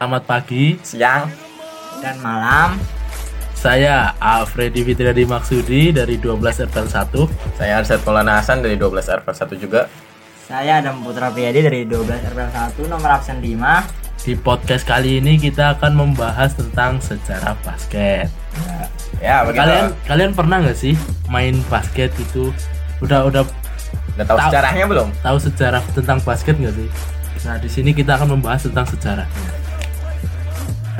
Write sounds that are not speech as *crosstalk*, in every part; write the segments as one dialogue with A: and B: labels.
A: Selamat pagi,
B: siang,
C: dan malam.
A: Saya Alfredi Fitriadi Maksudi dari 12 RPL 1.
B: Saya Arsyad Maulana Hasan dari 12 RPL 1 juga.
C: Saya Adam Putra Priyadi dari 12 RPL 1 nomor absen 5.
A: Di podcast kali ini kita akan membahas tentang sejarah basket.
B: Ya, begitu.
A: Kalian kalian pernah nggak sih main basket itu? Udah udah
B: Udah tahu
A: Tahu.
B: sejarahnya belum?
A: tahu sejarah tentang basket nggak sih? Nah di sini kita akan membahas tentang sejarahnya.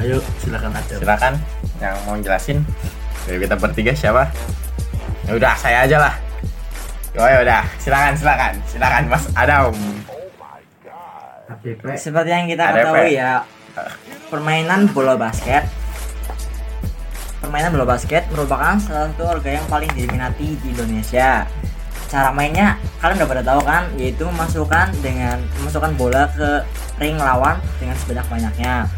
A: Ayo silakan Adam.
B: Silakan yang mau jelasin. Dari kita bertiga siapa? Ya udah, saya aja lah. Oh ya udah, silakan silakan. Silakan Mas Adam.
C: Seperti yang kita
B: Ada
C: ketahui ya, permainan bola basket Permainan bola basket merupakan salah satu olahraga yang paling diminati di Indonesia. Cara mainnya kalian udah pada tahu kan, yaitu memasukkan dengan memasukkan bola ke ring lawan dengan sebanyak-banyaknya.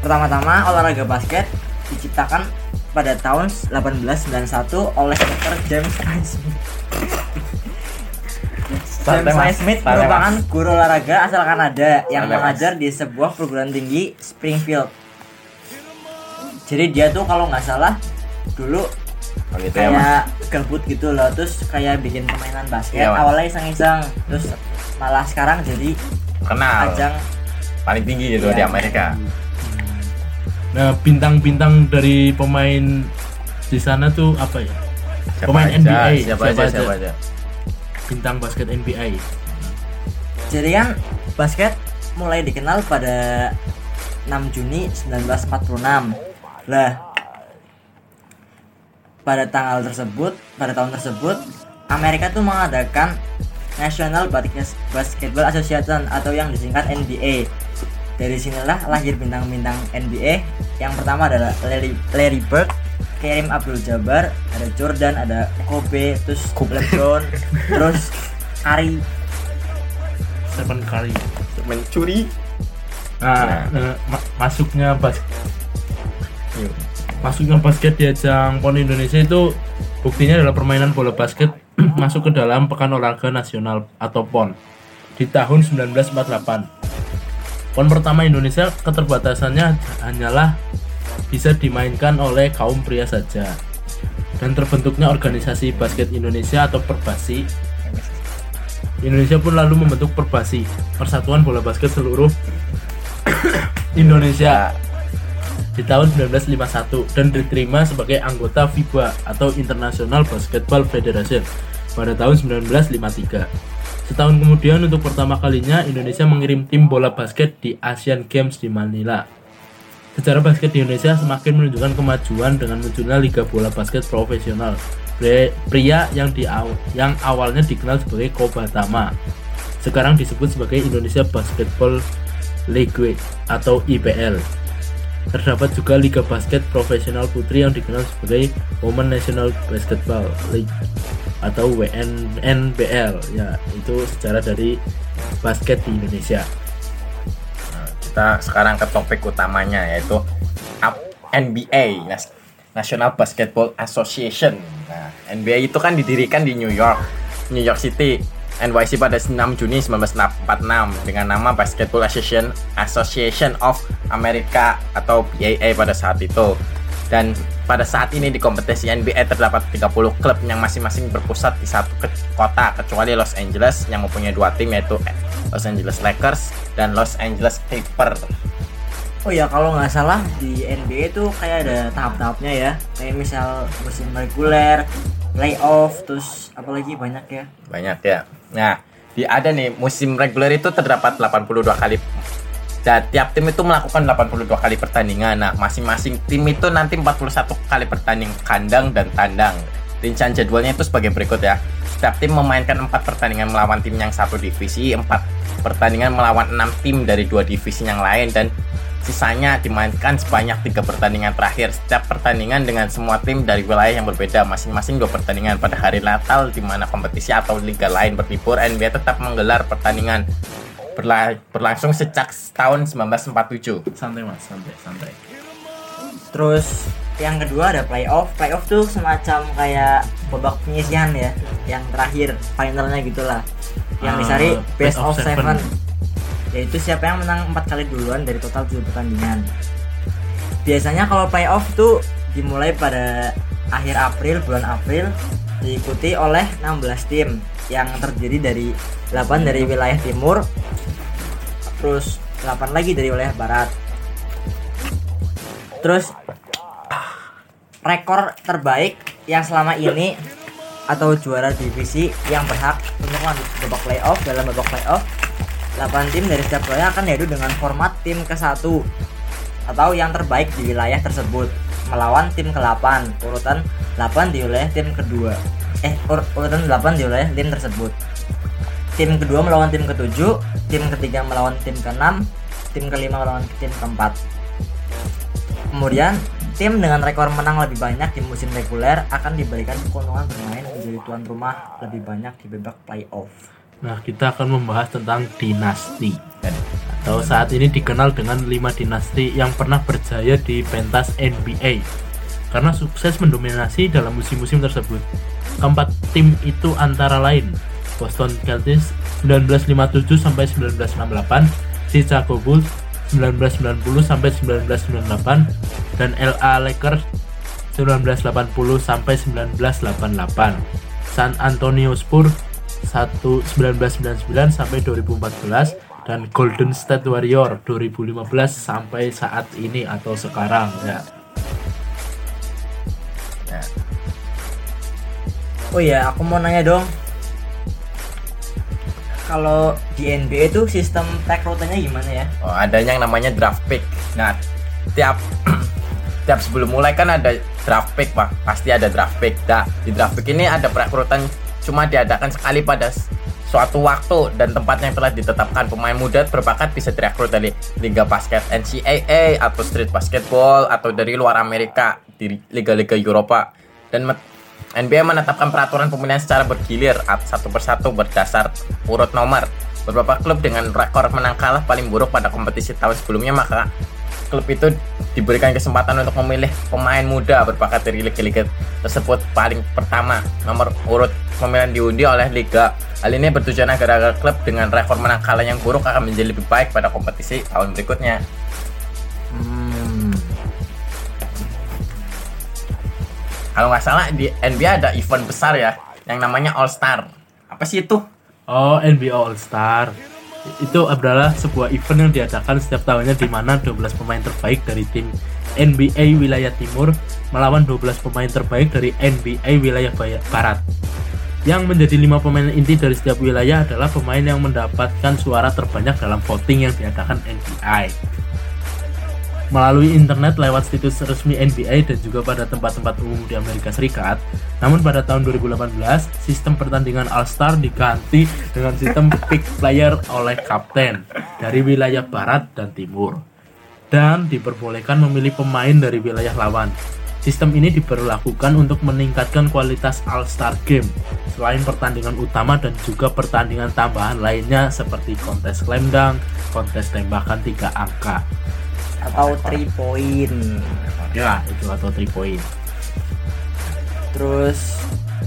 C: Pertama-tama olahraga basket diciptakan pada tahun 1891 oleh Dr. James.
B: Santai, *laughs*
C: James
B: Santai,
C: merupakan guru olahraga asal Kanada yang mengajar di sebuah perguruan tinggi Springfield. Jadi dia tuh kalau nggak salah dulu
B: Oh gitu ya,
C: kayak gabut gitu loh, terus kayak bikin permainan basket.
B: Mas.
C: Awalnya iseng-iseng, terus malah sekarang jadi
B: Kenal.
C: ajang
B: Paling tinggi itu
C: Iya.
B: di Amerika.
A: Nah bintang-bintang dari pemain di sana tuh apa ya?
B: Siapa
A: Pemain
B: aja,
A: NBA,
B: Siapa,
A: siapa
B: aja,
A: aja?
B: siapa aja.
A: Bintang basket NBA.
C: Jadi kan basket mulai dikenal pada 6 Juni 1946. Lah pada tanggal tersebut, pada tahun tersebut, Amerika tuh mengadakan National Basket- Basketball Association atau yang disingkat NBA. Dari sinilah lahir bintang-bintang NBA. Yang pertama adalah Larry, Larry Bird, Kareem Abdul-Jabbar, ada Jordan, ada Kobe, terus LeBron, *laughs* terus Curry,
A: Stephen Curry.
B: Mencuri.
A: Nah, eh, ma- masuknya basket
B: Yuk.
A: masuknya basket di ajang PON Indonesia itu buktinya adalah permainan bola basket *clears throat* masuk ke dalam Pekan Olahraga Nasional atau PON di tahun 1948. PON pertama Indonesia keterbatasannya hanyalah bisa dimainkan oleh kaum pria saja. Dan terbentuknya organisasi basket Indonesia atau Perbasi. Indonesia pun lalu membentuk Perbasi, Persatuan Bola Basket Seluruh *coughs* Indonesia di tahun 1951 dan diterima sebagai anggota FIBA atau International Basketball Federation pada tahun 1953. Setahun kemudian untuk pertama kalinya Indonesia mengirim tim bola basket di Asian Games di Manila. Sejarah basket di Indonesia semakin menunjukkan kemajuan dengan munculnya liga bola basket profesional. Pria yang di aw- yang awalnya dikenal sebagai Kobatama sekarang disebut sebagai Indonesia Basketball League atau IBL. Terdapat juga Liga Basket Profesional Putri yang dikenal sebagai Women National Basketball League atau WNBL. Ya, itu sejarah dari basket di Indonesia.
B: Nah, kita sekarang ke topik utamanya yaitu NBA National Basketball Association. Nah, NBA itu kan didirikan di New York, New York City, NYC pada 6 Juni 1946 dengan nama Basketball Association Association of America atau BAA pada saat itu. Dan pada saat ini di kompetisi NBA terdapat 30 klub yang masing-masing berpusat di satu ke- kota kecuali Los Angeles yang mempunyai dua tim yaitu Los Angeles Lakers dan Los Angeles Clippers.
C: Oh ya kalau nggak salah di NBA itu kayak ada tahap-tahapnya ya. Kayak misal musim reguler, playoff, terus apalagi banyak ya.
B: Banyak ya. Nah, di ada nih musim reguler itu terdapat 82 kali dan tiap tim itu melakukan 82 kali pertandingan. Nah, masing-masing tim itu nanti 41 kali pertandingan kandang dan tandang. Rincian jadwalnya itu sebagai berikut ya. Setiap tim memainkan 4 pertandingan melawan tim yang satu divisi, 4 pertandingan melawan 6 tim dari dua divisi yang lain dan sisanya dimainkan sebanyak tiga pertandingan terakhir. Setiap pertandingan dengan semua tim dari wilayah yang berbeda, masing-masing dua pertandingan pada hari Natal di mana kompetisi atau liga lain berlibur. NBA tetap menggelar pertandingan berla- berlangsung sejak tahun 1947.
A: Santai mas, santai, santai.
C: Terus yang kedua ada playoff. Playoff tuh semacam kayak babak penyisihan ya, yang terakhir finalnya gitulah. yang
A: Ah,
C: disari best
A: best of
C: of seven
A: seven.
C: yaitu siapa yang menang empat kali duluan dari total tujuh pertandingan biasanya kalau playoff tuh dimulai pada akhir April bulan April diikuti oleh 16 tim yang terdiri dari 8 dari wilayah timur terus 8 lagi dari wilayah barat terus rekor terbaik yang selama ini atau juara divisi yang berhak untuk lanjut ke babak playoff dalam babak playoff. 8 tim dari setiap wilayah akan diadu dengan format tim ke-1 atau yang terbaik di wilayah tersebut. Melawan tim ke-8 urutan 8 di wilayah tim kedua eh ur- urutan 8 di wilayah tim tersebut. Tim kedua melawan tim ke-7 tim ketiga melawan tim ke-6 tim kelima melawan tim keempat kemudian tim dengan rekor menang lebih banyak di musim reguler akan diberikan keuntungan bermain menjadi tuan rumah lebih banyak di babak playoff
A: Nah, kita akan membahas tentang dinasti atau saat ini dikenal dengan 5 dinasti yang pernah berjaya di pentas NBA karena sukses mendominasi dalam musim-musim tersebut. Keempat tim itu antara lain Boston Celtics 1957 sampai 1968, Chicago Bulls 1990 sampai 1998 dan LA Lakers 1980 sampai 1988. San Antonio Spurs 1 1999 sampai 2014 dan Golden State Warrior 2015 sampai saat ini atau sekarang ya.
B: Ya.
C: Oh iya, aku mau nanya dong. Kalau di NBA itu sistem rekrutannya gimana ya?
B: Oh, ada yang namanya draft pick. Nah, tiap *clears throat* tiap sebelum mulai kan ada draft pick, Pak. Pasti ada draft pick. Nah, di draft pick ini ada perekrutan cuma diadakan sekali pada suatu waktu dan tempat yang telah ditetapkan. Pemain muda berbakat bisa direkrut dari liga basket NCAA atau street basketball atau dari luar Amerika di liga-liga Eropa. Dan NBA menetapkan peraturan pemilihan secara bergilir at- satu persatu berdasar urut nomor. Beberapa klub dengan rekor menang kalah paling buruk pada kompetisi tahun sebelumnya maka klub itu diberikan kesempatan untuk memilih pemain muda berbakat dari liga-liga tersebut paling pertama. Nomor urut pemilihan diundi oleh liga. Hal ini bertujuan agar agar klub dengan rekor menang kalah yang buruk akan menjadi lebih baik pada kompetisi tahun berikutnya. Kalau nggak salah di NBA ada event besar ya yang namanya All Star. Apa sih itu?
A: Oh, NBA All Star. Itu adalah sebuah event yang diadakan setiap tahunnya di mana 12 pemain terbaik dari tim NBA wilayah timur melawan 12 pemain terbaik dari NBA wilayah barat. Yang menjadi lima pemain inti dari setiap wilayah adalah pemain yang mendapatkan suara terbanyak dalam voting yang diadakan NBA. Melalui internet lewat situs resmi NBA dan juga pada tempat-tempat umum di Amerika Serikat. Namun pada tahun 2018, sistem pertandingan All-Star diganti dengan sistem *laughs* pick player oleh kapten dari wilayah barat dan timur. Dan diperbolehkan memilih pemain dari wilayah lawan. Sistem ini diberlakukan untuk meningkatkan kualitas All-Star Game selain pertandingan utama dan juga pertandingan tambahan lainnya seperti kontes slam dunk, kontes tembakan tiga angka.
C: Atau 3 point.
A: Ya, itu atau 3 point.
C: Terus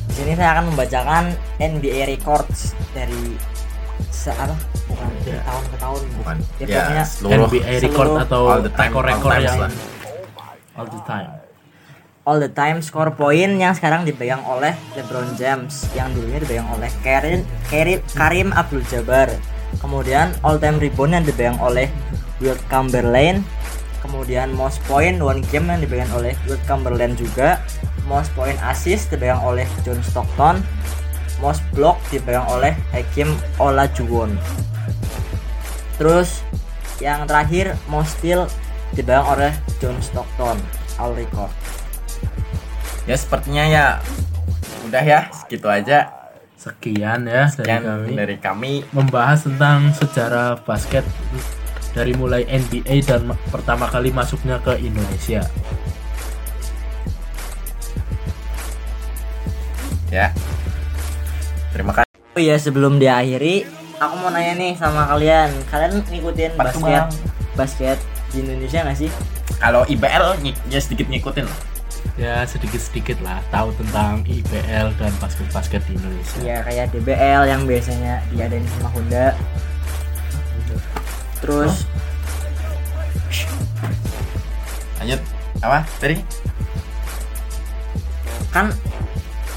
C: di sini saya akan membacakan NBA records dari apa? Bukan dari
A: Ya.
C: tahun ke tahun
B: Bukan.
C: Ya,
B: Ya,
C: pokoknya
B: seluruh
A: NBA record
C: seluruh-
A: atau
B: all the time,
A: rekor-rekor
B: all times
A: yang
B: lah.
A: all the time.
C: all the time score point yang sekarang dipegang oleh LeBron James yang dulunya dipegang oleh Karim Karim, Karim Abdul Jabbar kemudian all time rebound yang dipegang oleh Wilt Chamberlain kemudian most point one game yang dipegang oleh Wilt Chamberlain juga. Most point assist dipegang oleh John Stockton. Most block dipegang oleh Hakim Olajuwon. Terus yang terakhir most steal dipegang oleh John Stockton all record.
B: Ya sepertinya ya udah ya segitu aja.
A: Sekian ya dari
B: Sekian
A: kami.
B: dari kami.
A: membahas tentang sejarah basket dari mulai NBA dan ma- pertama kali masuknya ke Indonesia.
B: Ya. Terima kasih.
C: Oh iya sebelum diakhiri, aku mau nanya nih sama kalian. Kalian ngikutin basket
B: Bang?
C: basket di Indonesia nggak sih?
B: Kalau IBL ya sedikit ngikutin lah.
A: ya sedikit-sedikit lah tahu tentang IPL dan basket-basket di Indonesia.
C: ya kayak DBL yang biasanya diadain sama Honda terus
B: Lanjut. Apa? Tadi?
C: kan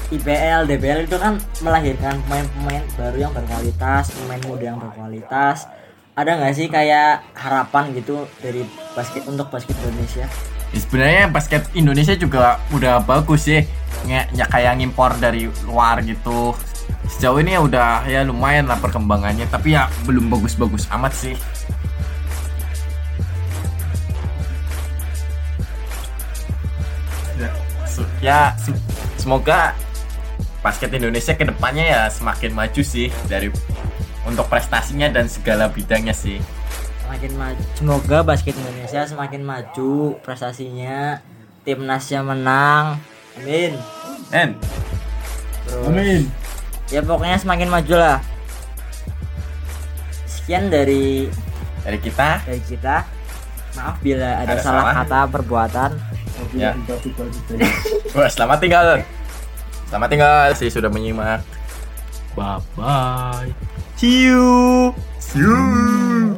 C: IPL, DBL itu kan melahirkan pemain-pemain baru yang berkualitas, pemain muda yang berkualitas. Ada nggak sih kayak harapan gitu dari basket untuk basket Indonesia?
B: Ya, sebenarnya basket Indonesia juga udah bagus sih. Nggak ya kayak ngimpor dari luar gitu. Sejauh ini ya udah ya lumayan lah perkembangannya, tapi ya belum bagus-bagus amat sih. Ya, ya se- semoga basket Indonesia ke depannya ya semakin maju sih dari untuk prestasinya dan segala bidangnya sih.
C: Semakin maju. Semoga basket Indonesia semakin maju prestasinya, timnasnya menang. Amin.
B: And
C: Terus, Ya pokoknya semakin maju lah. Sekian dari
B: dari kita
C: dari kita. Maaf bila ada,
B: Ada
C: salah
B: salah.
C: kata perbuatan.
B: Ya. Wah, selamat tinggal. Selamat tinggal sih sudah menyimak.
A: Bye bye.
B: See you. See you.